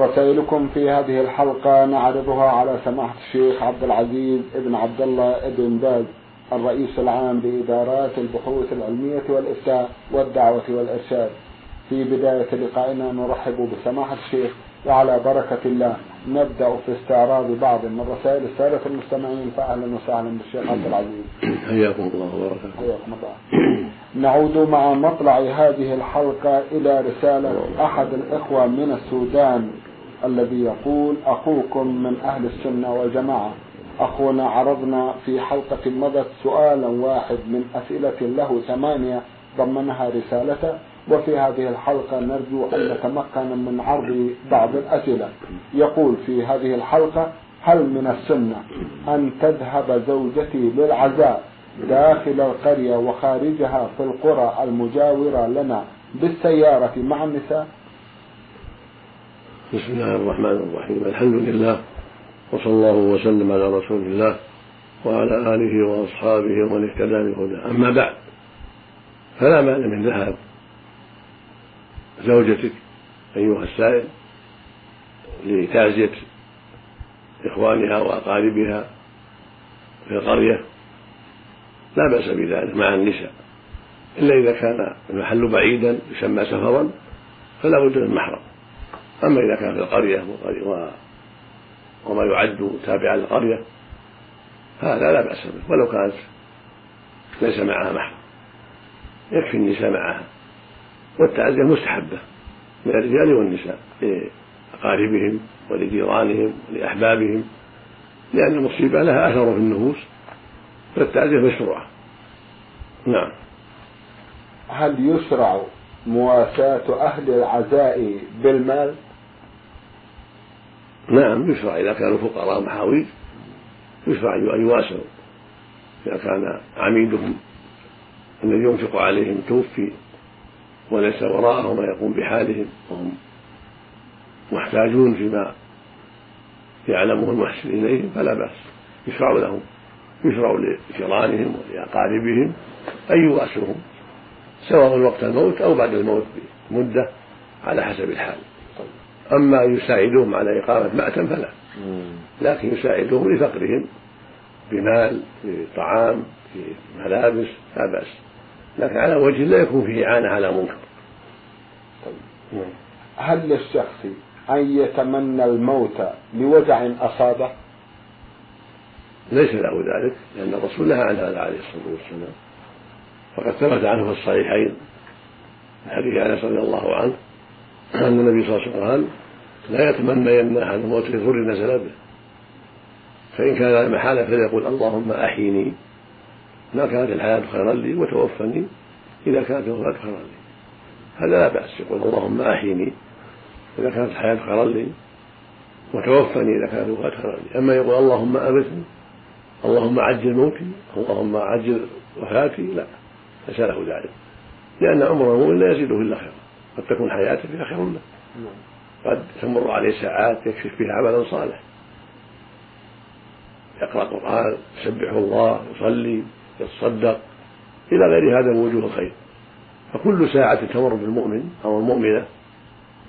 رسائلكم في هذه الحلقة نعرضها على سماحة الشيخ عبد العزيز ابن عبد الله ابن باز الرئيس العام لإدارات البحوث العلمية والإفتاء والدعوة والإرشاد. في بداية لقائنا نرحب بسماحة الشيخ وعلى بركة الله. نبدأ في استعراض بعض من رسائل السادة المستمعين فأهلا وسهلا بالشيخ عبد العزيز. حياكم الله وبركاته. حياكم الله. نعود مع مطلع هذه الحلقة إلى رسالة أحد الإخوة من السودان الذي يقول أخوكم من أهل السنة والجماعة. أخونا عرضنا في حلقة مضت سؤالا واحد من أسئلة له ثمانية ضمنها رسالته وفي هذه الحلقة نرجو أن نتمكن من عرض بعض الأسئلة. يقول في هذه الحلقة هل من السنة أن تذهب زوجتي للعزاء داخل القرية وخارجها في القرى المجاورة لنا بالسيارة مع النساء؟ بسم الله الرحمن الرحيم. الحمد لله وصلى الله وسلم على رسول الله وعلى آله وأصحابه ومن اهتدى بهداه. أما بعد فلا مانع من ذهاب زوجتك أيها السائل لتعزية إخوانها وأقاربها في القرية. لا بأس بذلك مع النساء. إلا إذا كان المحل بعيدا يسمى سفرا فلا بد من محرم. أما إذا كان في القرية وما يعد تابعا للقرية هذا لا بأس به. ولو كانت ليس معها محرم يكفي النساء معها. والتعزية مستحبة من الرجال والنساء لأقاربهم ولجيرانهم ولأحبابهم لأن المصيبة لها أثر في النفوس فالتعزية مشروعة. نعم. هل يشرع مواساة أهل العزاء بالمال؟ نعم يشرع إذا كانوا فقراء محاويج يشرع أن يواسوا إذا كان عميدهم الذي ينفق عليهم توفي وليس وراءه ما يقوم بحالهم وهم محتاجون فيما يعلمه المحسن إليهم فلا بأس. يشرع لهم يشرع لجيرانهم ولأقاربهم أن يواسوهم سواء وقت الموت أو بعد الموت بمدة على حسب الحال. أما يساعدهم على إقامة مأتم فلا. لكن يساعدهم لفقرهم بمال بطعام بملابس لا بأس. لكن على وجه لا يكون فيه إعانة على منكر. طيب. هل للشخص أن يتمنى الموت لوجع أصابه؟ ليس له ذلك لأن الرسول نهى عن هذا عليه الصلاة والسلام. فقد ثبت عنه في الصحيحين من حديث أنس رضي الله عنه أن النبي صلى الله عليه وسلم قال لا يتمنين احد الموت لضر نزل به فإن كان لا محاله فليقول اللهم أحيني. ما كانت الحياة خيرا لي وتوفني. إذا كانت الوفاه خيرا لي. هذا لا بأس. يقول اللهم أحيني. إذا كانت الحياة خيرا لي وتوفني. إذا كانت الوفاه خيرا لي. أما يقول اللهم امتني اللهم عجل موتي. اللهم عجل وفاتي. لا. ليس له ذلك. لأن عمر المؤمن لا يزيده إلا خيرا. قد تكون حياته فيها خير له. قد تمر عليه ساعات يكشف فيها عملا صالح يقرأ القرآن يسبح الله يصلي يتصدق. إلى غير هذا من وجوه الخير. فكل ساعة تمر بالمؤمن أو المؤمنة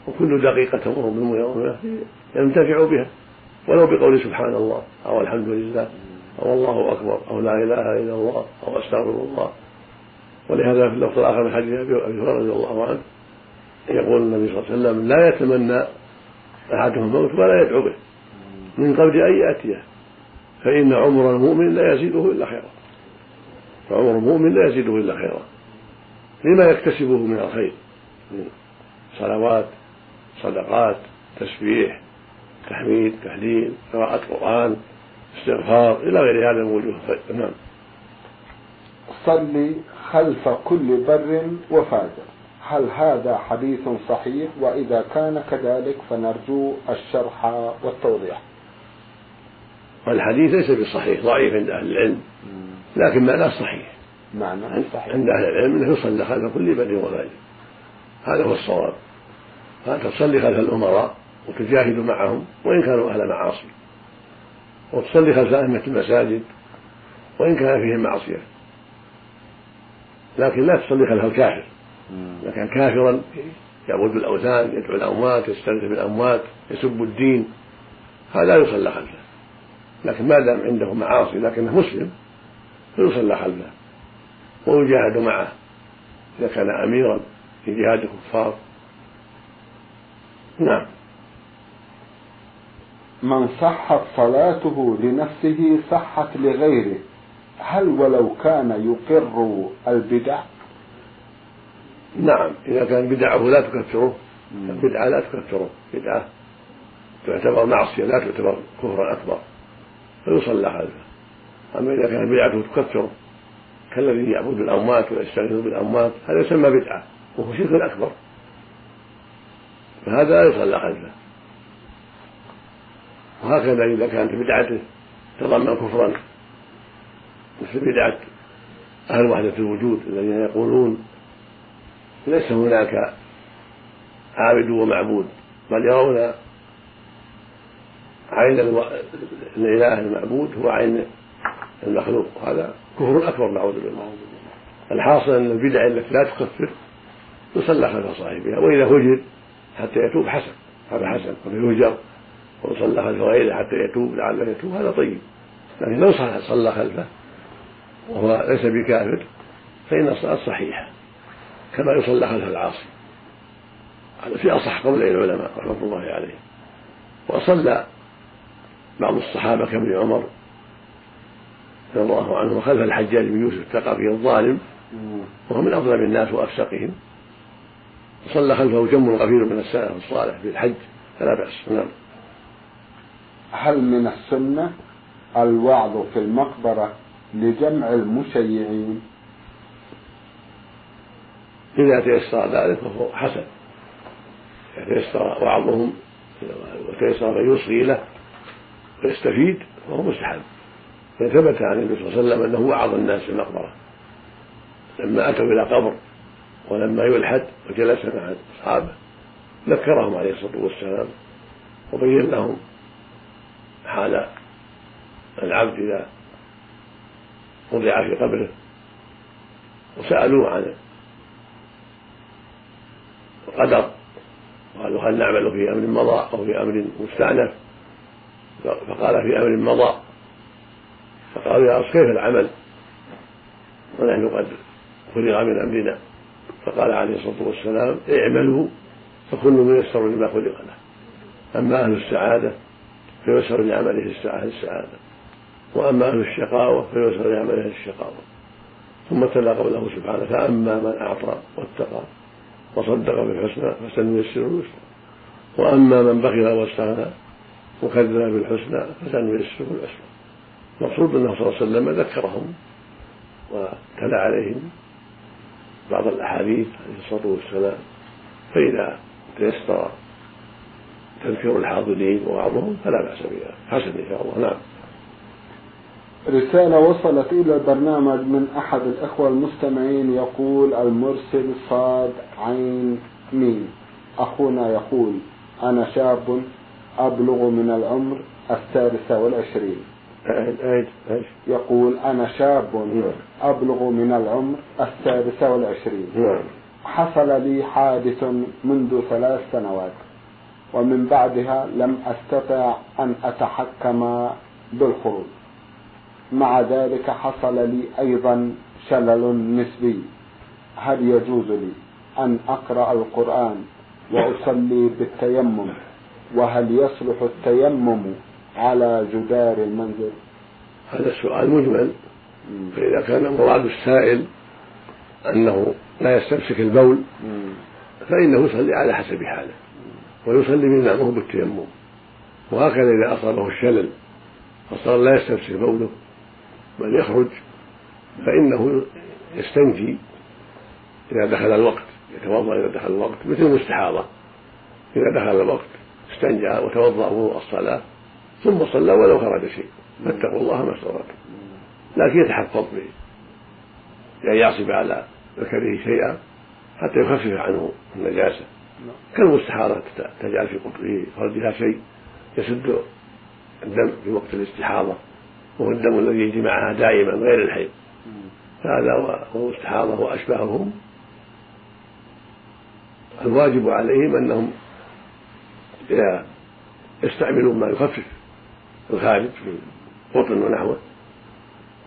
وكل دقيقة تمر بالمؤمنة ينتفع بها. ولو بقول سبحان الله أو الحمد لله أو الله أكبر أو لا إله إلا الله أو أستغفر الله. ولهذا في اللفظ الآخر من حديث أبي هريرة رضي الله عنه يقول النبي صلى الله عليه وسلم لا يتمنى أحدهم الموت ولا يدعو به. من قبل أن يأتيه. فإن عمر المؤمن لا يزيده إلا خيرا. فعمر المؤمن لا يزيده إلا خيرا. لما يكتسبه من الخير؟ من صلوات صدقات تسبيح تحميد تهليل قراءة قرآن استغفار إلى غير هذا من وجوه الخير. نعم. صلي خلف كل بر وفاجر. هل هذا حديث صحيح؟ وإذا كان كذلك فنرجو الشرح والتوضيح. والحديث ليس بصحيح ضعيف عند أهل العلم لكن معناه صحيح. معنى صحيح. عند أهل العلم أنه يصلى خلف كل بدء وبادئ هذا هو الصواب. فأنت تصلي خلف الأمراء وتجاهد معهم وإن كانوا أهل معاصي. وتصلي خلف أئمة المساجد وإن كان فيهم معصية. لكن لا تصلي خلف الكافر. إذا كان كافرا يعبد الأوثان يدعو الأموات يستغيث بالأموات يسب الدين هذا يصلى خلفه. لكن ما دام عنده معاصي لكنه مسلم فيصلى خلفه. ويجاهد معه. إذا كان أميرا في جهاد الكفار. نعم. من صحت صلاته لنفسه صحت لغيره. هل ولو كان يقر البدع؟ نعم إذا كان بدعه لا تكفره البدعة لا تكفره بدعة تعتبر معصية لا تعتبر كفرا أكبر فيصلى خلفه أما إذا كانت بدعته تكفره كالذي يعبد الأموات ويستغيث بالأموات هذا يسمى بدعة وهو شرك أكبر. فهذا لا يصلى خلفه وهكذا إذا كانت بدعته تضمن كفرا مثل بدعة أهل وحدة الوجود الذين يقولون ليس هناك عابد ومعبود بل يرون عين الإله المعبود هو عين المخلوق هذا كفر أكبر نعوذ بالله. الحاصل أن البدع التي لا تكفر يصلى خلف صاحبها وإذا هجر حتى يتوب حسن هذا حسن ويهجر ويصلى خلف غيره حتى يتوب لعله يتوب هذا طيب. لكن لو صلى خلفه وهو ليس بكافر فإن الصلاة صحيحة. كما يصلى خلف العاصي. هذا في أصح قولي العلماء رحمة الله عليهم. وصلى بعض الصحابة كابن عمر رضي الله عنه خلف الحجاج بن يوسف الثقفي الظالم وهو من أظلم الناس وأفسقهم. وصلى خلفه جم غفير من السلف الصالح في الحج فلا بأس. نعم. هل من السنة الوعظ في المقبرة لجمع المشيعين؟ إذا تيسر ذلك فهو حسن. إذا تيسر وعظهم وتيسر من يوصي له ويستفيد فهو مستحب. فثبت عن النبي صلى الله عليه وسلم أنه وعظ الناس في المقبرة. لما أتوا إلى قبر ولما يلحد وجلس مع اصحابه ذكرهم عليه الصلاة والسلام وبين لهم حال العبد إذا وضع في قبره وسألوه عن القدر. قالوا هل نعمل في أمر مضى أو في أمر مستأنف؟ فقال في أمر مضى. فقالوا يا كيف العمل؟ ونحن قد فرغ من أمرنا. فقال عليه الصلاة والسلام اعملوا فكل ميسر لما خلق له. أما أهل السعادة فيسر لعمله السعاده السعادة. وأما أهل الشقاوة فيسر لعمله الشقاوة. ثم تلا قوله سبحانه فأما من أعطى واتقى. وصدق بالحسنى فسنيسره اليسرى وأما من بخل وأستغنى وكذب بالحسنى فسنيسره العسرى المقصود أنه صلى الله عليه وسلم ذكرهم وتلا عليهم بعض الأحاديث عليه الصلاة والسلام فإذا تيسر تذكير الحاضرين ووعظهم فلا بأس بها. حسن إن شاء الله. نعم. رسالة وصلت إلى البرنامج من أحد الإخوة المستمعين يقول المرسل صاد عين ميم أخونا يقول أنا شاب أبلغ من العمر السادسة والعشرين يقول أنا شاب. أبلغ من العمر السادسة والعشرين. حصل لي حادث منذ ثلاث سنوات ومن بعدها لم أستطع أن أتحكم بالخروج مع ذلك حصل لي أيضا شلل نسبي. هل يجوز لي أن أقرأ القرآن وأصلي بالتيمم؟ وهل يصلح التيمم على جدار المنزل؟ هذا السؤال مجمل. فإذا كان مراد السائل أنه لا يستمسك البول فإنه يصلي على حسب حاله ويصلي من نعمه بالتيمم. وهكذا إذا أصابه الشلل فصار لا يستمسك بوله. بل يخرج فإنه يستنجي إذا دخل الوقت يتوضأ إذا دخل الوقت مثل المستحاضة. إذا دخل الوقت استنجى وتوضأ وضوء الصلاة ثم صلى ولو خرج شيء. فاتقوا الله ما استطعتم. لكن يتحفظ به. يعني يعصب على ذكره شيئا حتى يخفف عنه النجاسة. كالمستحاضة تجعل في في فرجها شيء يسد الدم في وقت الاستحاضة. وهو الدم الذي يجري معها دائما غير الحيض. هذا والمستحاضة وأشباههم الواجب عليهم أنهم يستعملون ما يخفف الخارج في قطن ونحوه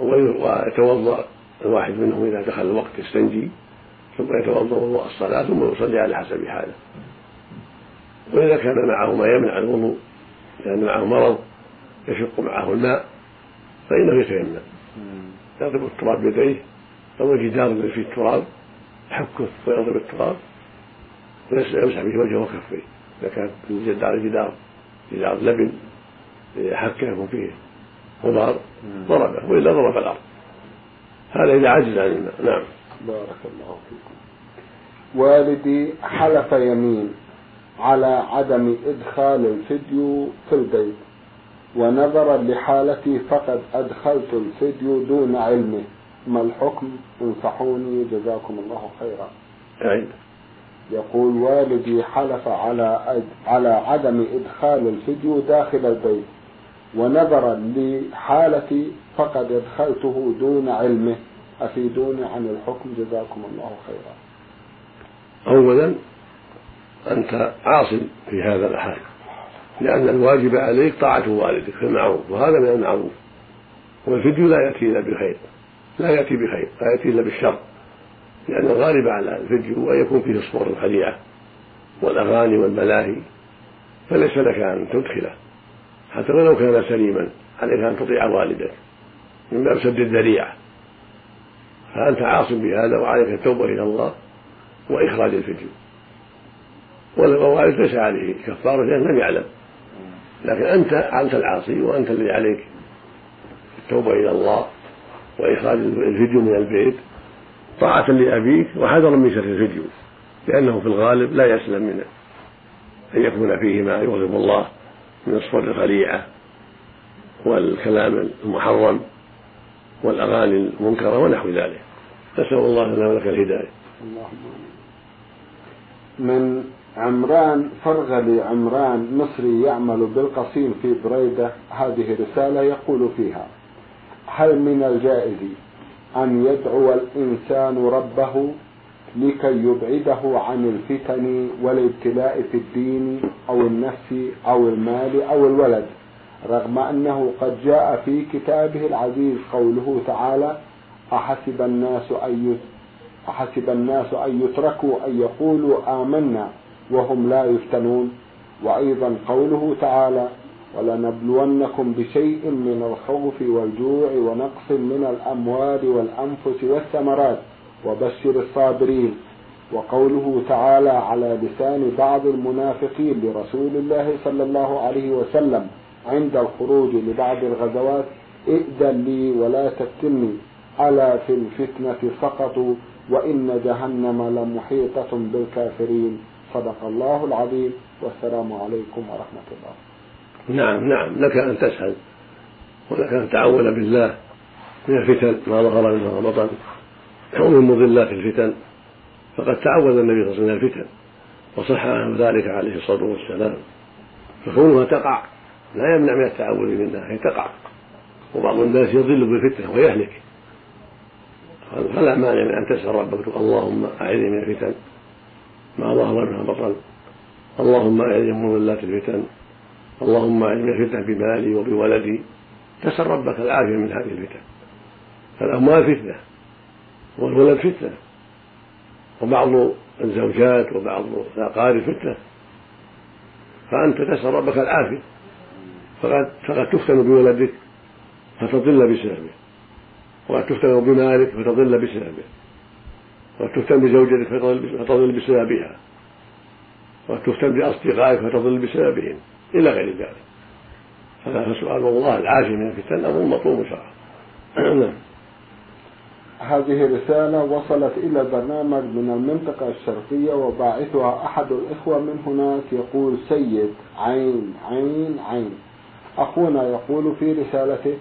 ويتوضأ الواحد منهم إذا دخل الوقت يستنجي ثم يتوضأ وضوء الصلاة ثم يصلي على حسب حاله. وإذا كان معه ما يمنع الوضوء لأن معه مرض يشق معه الماء فإنه يتيمم يضرب التراب بيديه أو الجدار الذي فيه التراب يحكه ويضرب التراب ويمسح به وجهه وكفيه إذا كان الجدار جدار جدار لبن حكه يكون فيه غبار ضربه وإلا ضرب الأرض. هذا إذا عجز عن الماء نعم. بارك الله فيكم. والدي حلف يمين على عدم إدخال الفيديو في البيت. ونظرا لحالتي فقد أدخلت الفيديو دون علمه. ما الحكم؟ انصحوني جزاكم الله خيرا. أعيد. يقول والدي حلف على على عدم إدخال الفيديو داخل البيت. ونظرا لحالتي فقد أدخلته دون علمه. أفيدوني عن الحكم جزاكم الله خيرا. أولا أنت عاصم في هذا الحال. لأن الواجب عليك طاعة والدك في المعروف وهذا من المعروف. والفيديو لا يأتي إلا بخير. لا يأتي بخير لا يأتي إلا بالشر. لأن الغالب على الفيديو أن يكون فيه الصور الخليعة والأغاني والملاهي فليس لك أن تدخله. حتى ولو كان سليما عليك أن تطيع والدك. من باب سد الذريعة. فأنت عاصم بهذا وعليك التوبة إلى الله وإخراج الفيديو والوالد ليس عليه كفارة لأنه لم يعلم. لكن أنت أنت العاصي وأنت الذي عليك التوبة إلى الله وإخراج الفيديو من البيت طاعة لأبيك وحذرا من شر الفيديو لأنه في الغالب لا يسلم من أن يكون فيه ما يغضب الله من الصور الخليعة والكلام المحرم والأغاني المنكرة ونحو ذلك. نسأل الله لنا ولك الهداية. من عمران فرغلي عمران مصري يعمل بالقصيم في بريدة هذه رسالة يقول فيها هل من الجائز أن يدعو الإنسان ربه لكي يبعده عن الفتن والابتلاء في الدين أو النفس أو المال أو الولد رغم أنه قد جاء في كتابه العزيز قوله تعالى أحسب الناس أن أحسب الناس أن يتركوا أن يقولوا آمنا وهم لا يفتنون. وأيضا قوله تعالى ولنبلونكم بشيء من الخوف والجوع ونقص من الأموال والأنفس والثمرات وبشر الصابرين. وقوله تعالى على لسان بعض المنافقين لرسول الله صلى الله عليه وسلم عند الخروج لبعض الغزوات ائذن لي ولا تفتني ألا في الفتنة سقطوا وإن جهنم لمحيطة بالكافرين. صدق الله العظيم. والسلام عليكم ورحمة الله. نعم نعم. لك أن تسأل ولك أن تعول بالله من الفتن ما ظهر منها وبطن ومن مضلات الفتن. فقد تعوذ النبي صلى الله عليه وسلم الفتن وصح عنه ذلك عليه الصلاة والسلام. فكونها تقع لا يمنع من التعوذ منها هي تقع. وبعض الناس يضل بالفتنة ويهلك. فلا مانع من أن تسأل ربك. اللهم أعذني من الفتن. ما ظهر منها بطن اللهم أعذني من مضلات الفتن اللهم أعذني من الفتن بمالي وبولدي تسأل ربك العافية من هذه الفتن. فالأموال فتنة والولد فتنة وبعض الزوجات وبعض الأقارب فتنة. فأنت تسأل ربك العافية فقد فقد تفتن بولدك فتضل بسببه وقد تفتن بمالك فتضل بسببه. تفتن بزوجتك فتضل بسببها. تفتن بأصدقائك فتضل بسببهم. إلى غير ذلك. فسؤال الله العافية من الفتن. أمر مطلوب شرعا نعم. هذه رسالة وصلت إلى برنامج من المنطقة الشرقية وباعثها أحد الإخوة من هناك يقول سيد عين عين عين. أخونا يقول في رسالته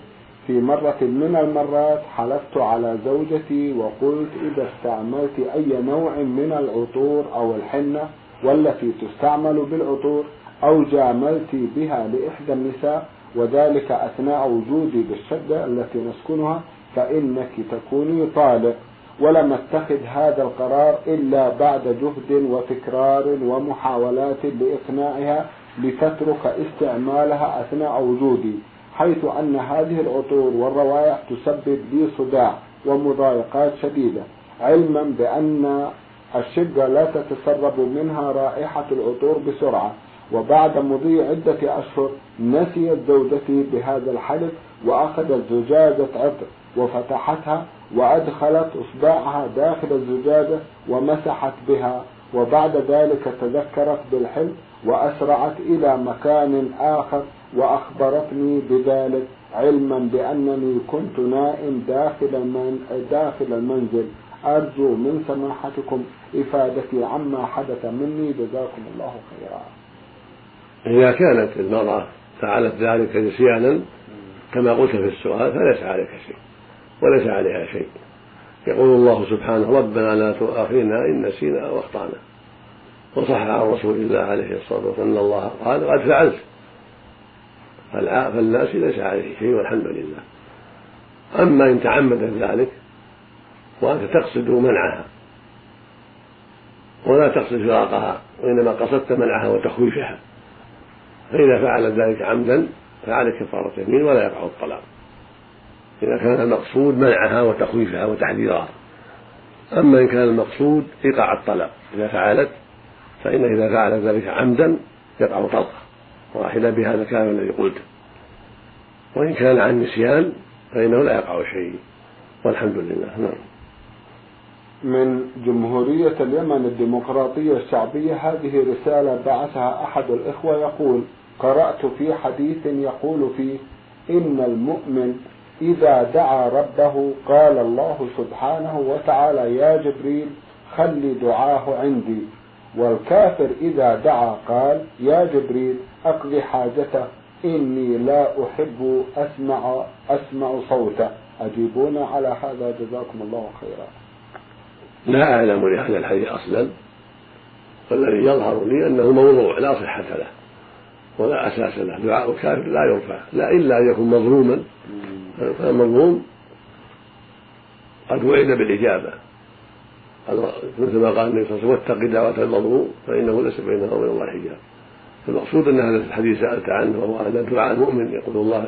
في مرة من المرات حلفت على زوجتي وقلت إذا استعملت أي نوع من العطور أو الحنة والتي تستعمل بالعطور أو جاملت بها لإحدى النساء وذلك أثناء وجودي بالشدة التي نسكنها فإنك تكوني طالق ولم أتخذ هذا القرار إلا بعد جهد وتكرار ومحاولات لإقناعها لتترك استعمالها أثناء وجودي. حيث أن هذه العطور والروائح تسبب لي صداع ومضايقات شديدة علما بأن الشقة لا تتسرب منها رائحة العطور بسرعة وبعد مضي عدة أشهر نسيت زوجتي بهذا الحلف وأخذت زجاجة عطر وفتحتها وأدخلت إصبعها داخل الزجاجة ومسحت بها وبعد ذلك تذكرت بالحلف وأسرعت إلى مكان آخر وأخبرتني بذلك علما بأنني كنت نائم داخل المن... داخل المنزل. أرجو من سماحتكم إفادتي عما حدث مني. جزاكم الله خيرا. إذا كانت المرأة فعلت ذلك نسيانا كما قلت في السؤال فليس عليك شيء وليس عليها شيء. يقول الله سبحانه ربنا لا تؤاخذنا إن نسينا أو أخطأنا. وصح عن رسول الله عليه الصلاة والسلام أن الله قال قد فعلت. فالناس ليس عليه شيء والحمد لله. أما إن تعمدت ذلك وأنت تقصد منعها ولا تقصد فراقها وإنما قصدت منعها وتخويفها. فإذا فعل ذلك عمدا فعلى كفارة يمين ولا يقع الطلاق. إذا كان المقصود منعها وتخويفها وتحذيرها. أما إن كان المقصود إيقاع الطلاق إذا فعلت فإن إذا فعل ذلك عمدا يقع طلقة واحدة بهذا الكلام الذي قلته وإن كان عن نسيان فإنه لا يقع شيء. والحمد لله. نعم. من جمهورية اليمن الديمقراطية الشعبية هذه رسالة بعثها أحد الإخوة يقول قرأت في حديث يقول فيه إن المؤمن إذا دعا ربه قال الله سبحانه وتعالى يا جبريل خلي دعاه عندي. والكافر إذا دعا قال يا جبريل أقضي حاجته إني لا أحب أسمع أسمع صوته. أجيبونا على هذا جزاكم الله خيرا. لا أعلم لهذا الحديث أصلا والذي يظهر لي أنه موضوع لا صحة له. ولا أساس له. دعاء الكافر لا يرفع لا إلا أن يكون مظلوما. فالمظلوم قد وعد بالإجابة. مثل ما قال النبي صلى الله عليه وسلم واتق دعوة المظلوم فإنه ليس بينه وبين الله حجاب. المقصود أن هذا الحديث سألت عنه وهو أن دعاء المؤمن يقول الله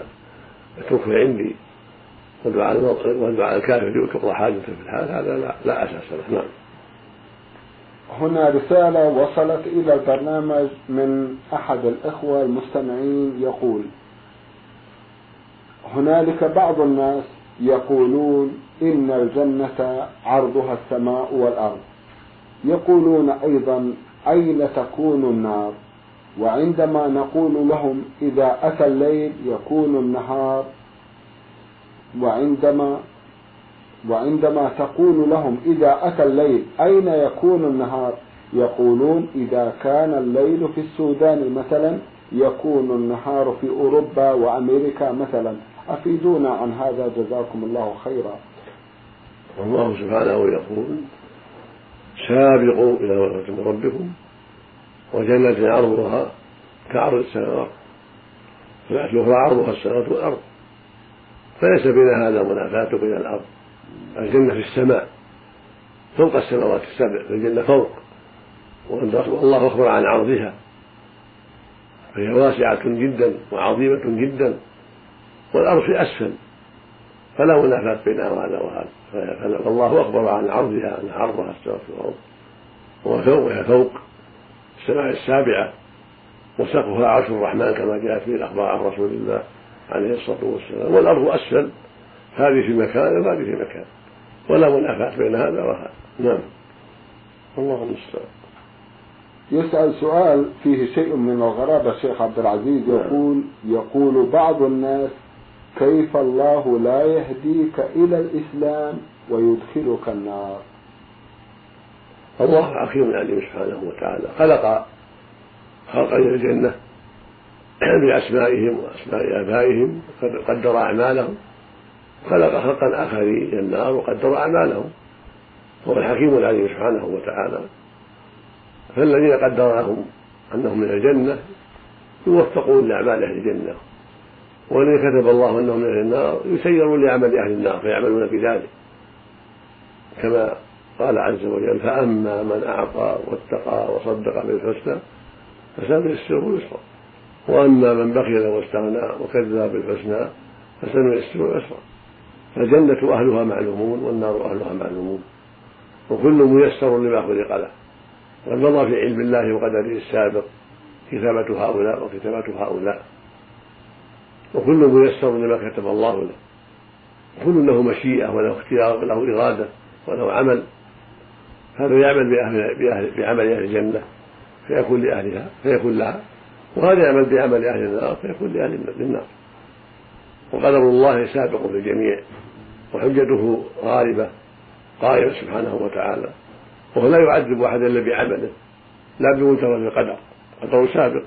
اتركه عندي ودعاء ودعاء الكافر يترك حاجته في الحال هذا لا, لا أساس له. نعم. هنا رسالة وصلت إلى البرنامج من أحد الإخوة المستمعين يقول هنالك بعض الناس يقولون إن الجنة عرضها السماء والأرض. يقولون أيضا أين تكون النار؟ وعندما نقول لهم إذا أتى الليل يكون النهار وعندما وعندما تقول لهم إذا أتى الليل أين يكون النهار؟ يقولون إذا كان الليل في السودان مثلا يكون النهار في أوروبا وأمريكا مثلا. أفيدونا عن هذا؟ جزاكم الله خيرا. والله سبحانه يقول سابقوا إلى مغفرة ربكم وجنة عرضها كعرض السماوات الأخرى عرضها السماوات والأرض. فليس بين هذا منافاة بين الأرض. الجنة في السماء. فوق السماوات السبع فالجنة فوق. والله أخبر عن عرضها. فهي واسعة جدا وعظيمة جدا. والأرض في أسفل. فلا منافاة بين هذا وهذا فالله أخبر عن عرضها أن عرضها السماوات والأرض وفوق وهي فوق. السماء السابعة. وسقفها عرش الرحمن كما جاءت في الأخبار عن رسول الله عليه الصلاة والسلام. والأرض أسفل. هذه في مكان وهذه في مكان. ولا منافاة بين هذا وهذا. نعم. الله المستعان. يسأل سؤال فيه شيء من الغرابة الشيخ عبد العزيز نعم. يقول يقول بعض الناس كيف الله لا يهديك إلى الإسلام ويدخلك النار؟ الله حكيم عليم سبحانه وتعالى خلق خلق الجنة بأسمائهم وأسماء آبائهم قدر أعمالهم. خلق خلقا آخرين النار وقدر أعمالهم. هو الحكيم العليم سبحانه وتعالى. فالذين قدر لهم أنهم من الجنة يوفقون لأعمال أهل الجنة. والذين كتب الله أنهم من أهل النار يسيرون لعمل أهل النار فيعملون بذلك. كما قال عز وجل فأما من أعطى واتقى وصدق بالحسنى فسنيسره يسرا وأما من بخل واستغنى وكذب بالحسنى فسنيسره يسرا فالجنة أهلها معلومون والنار أهلها معلومون وكل ميسر لما خلق له. وقد مضى في علم الله وقدره السابق كتابة هؤلاء وكتابة هؤلاء. وكل ميسر لما كتب الله له. كل له مشيئة وله اختيار وله إرادة وله عمل. هذا يعمل بأهل بأهل بعمل أهل الجنة فيكون لأهلها فيكون لها. وهذا يعمل بعمل أهل النار فيكون لأهل النار. وقدر الله سابق في الجميع وحجته غالبة قائمة سبحانه وتعالى وهو لا يعذب أحدا إلا بعمله لا بمنتظر القدر قدر سابق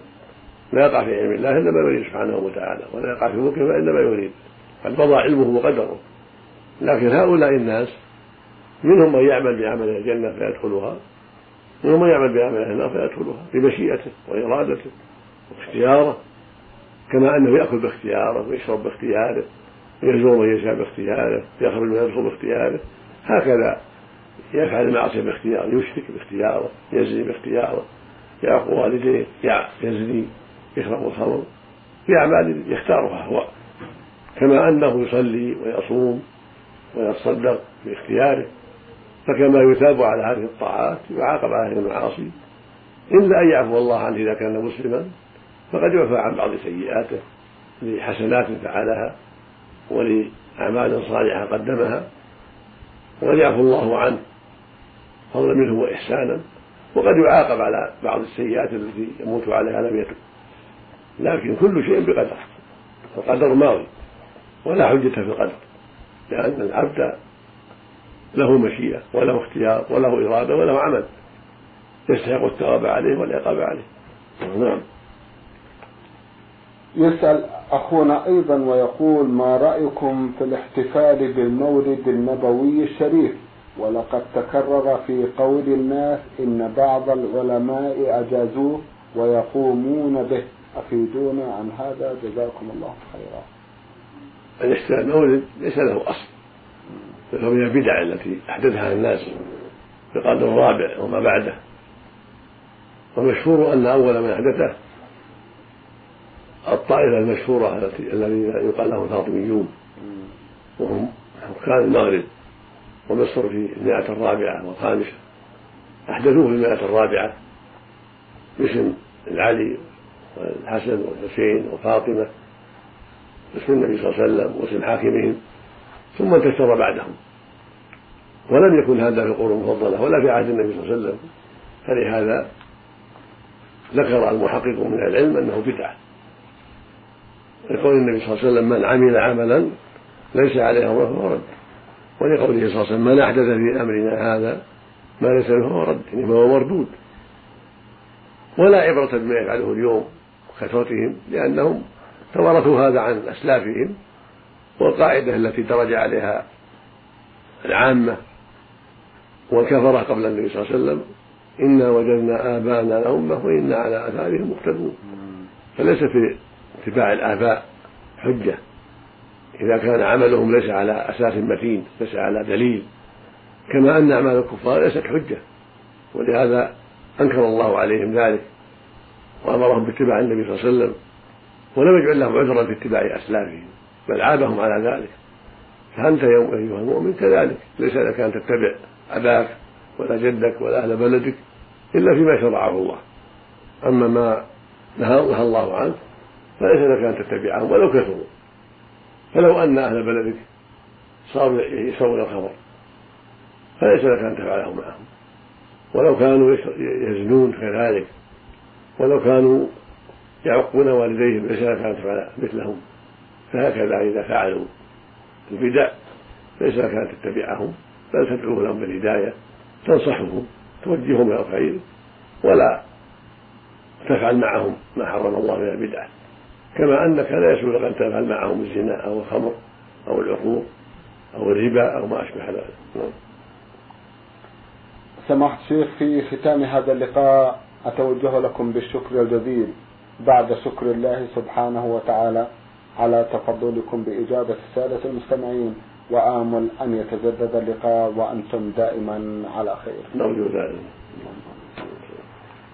لا يقع في علم الله إلا ما يريد سبحانه وتعالى ولا يقع في ملكه إلا ما يريد قد مضى علمه وقدره لكن هؤلاء الناس منهم من يعمل بعمل الجنة فيدخلها منهم من يعمل بعمل النار فيدخلها بمشيئته وإرادته واختياره كما أنه يأكل باختياره ويشرب باختياره ويزور من يشاء باختياره يخرج ويدخل باختياره. هكذا يفعل المعصية باختياره يشرك باختياره يزني باختياره يعق والديه يزني يشرب الخمر في أعمال يختارها هو كما أنه يصلي ويصوم ويتصدق باختياره فكما يثاب على هذه الطاعات يعاقب على هذه المعاصي. إلا أن يعفو الله عنه إذا كان مسلما. فقد يعفى عن بعض سيئاته لحسنات فعلها ولأعمال صالحة قدمها وقد يعفو الله عنه فضلا منه وإحسانا وقد يعاقب على بعض السيئات التي يموت عليها لم يتب. لكن كل شيء بقدر القدر ماضي ولا حجة في القدر لأن العبد له مشيئة وله اختيار وله إرادة وله عمل يستحق الثواب عليه والعقاب عليه. نعم. يسأل أخونا أيضا ويقول ما رأيكم في الاحتفال بالمولد النبوي الشريف؟ ولقد تكرر في قول الناس إن بعض العلماء أجازوه ويقومون به. أفيدونا عن هذا؟ جزاكم الله خيرا. الاحتفال بالمولد ليس له أصل فهو من البدع التي أحدثها الناس في القرن الرابع وما بعده. والمشهور أن أول من أحدثه الطائفة المشهورة التي الذين يقال لهم الفاطميون. وهم حكام المغرب. ومصر في المئة الرابعة والخامسة. أحدثوه في المئة الرابعة. باسم العلي والحسن والحسين وفاطمة. باسم النبي صلى الله عليه وسلم واسم حاكمهم. ثم انتشر بعدهم. ولم يكن هذا في القرون المفضلة ولا في عهد النبي صلى الله عليه وسلم. فلهذا ذكر المحقق من العلم أنه بدعة. لقول النبي صلى الله عليه وسلم من عمل عملا ليس عليه أمره فهو رد. ولقوله صلى الله عليه وسلم من أحدث في أمرنا هذا ما ليس له فهو رد. يعني فهو مردود. ولا عبرة بما يفعله اليوم وكثرتهم لأنهم تورثوا هذا عن أسلافهم والقاعدة التي درج عليها العامة والكفرة قبل النبي صلى الله عليه وسلم إنا وجدنا آباءنا أمة وإنا على آثارهم مقتدون. فليس في اتباع الآباء حجة. إذا كان عملهم ليس على أساس متين ليس على دليل. كما أن أعمال الكفار ليست حجة. ولهذا أنكر الله عليهم ذلك. وأمرهم باتباع النبي صلى الله عليه وسلم. ولم يجعل لهم عذرا في اتباع أسلافهم بل عابهم على ذلك. فأنت يوم أيها المؤمن كذلك. ليس لك أن تتبع أباك ولا جدك ولا أهل بلدك إلا فيما شرعه الله. أما ما نهى الله عنه فليس لك أن تتبعهم ولو كثروا. فلو أن أهل بلدك صاروا يشربون الخمر فليس لك أن تفعله معهم. ولو كانوا يزنون كذلك ولو كانوا يعقون والديهم ليس لك أن تفعل مثلهم. فهكذا إذا فعلوا البدع ليس لك أن تتبعهم بل تدعو لهم بالهداية تنصحهم توجههم إلى الخير ولا تفعل معهم ما حرم الله من البدعة كما أنك لا يسوء أن تفعل معهم الزنا أو الخمر أو العقوق أو الربا أو ما أشبه ذلك. نعم. سماحة الشيخ في ختام هذا اللقاء أتوجه لكم بالشكر الجزيل بعد شكر الله سبحانه وتعالى على تفضلكم بإجابة السادة المستمعين وآمل أن يتجدد اللقاء وأنتم دائما على خير. نرجو ذلك.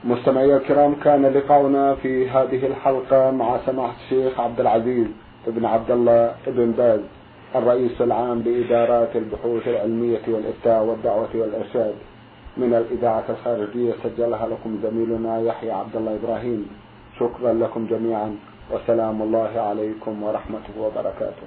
مستمعي الكرام كان لقاؤنا في هذه الحلقة مع سماحة الشيخ عبد العزيز بن عبد الله بن باز الرئيس العام بإدارات البحوث العلمية والإفتاء والدعوة والإرشاد. من الإذاعة الخارجية سجلها لكم زميلنا يحيى عبد الله إبراهيم. شكرا لكم جميعا وسلام الله عليكم ورحمته وبركاته.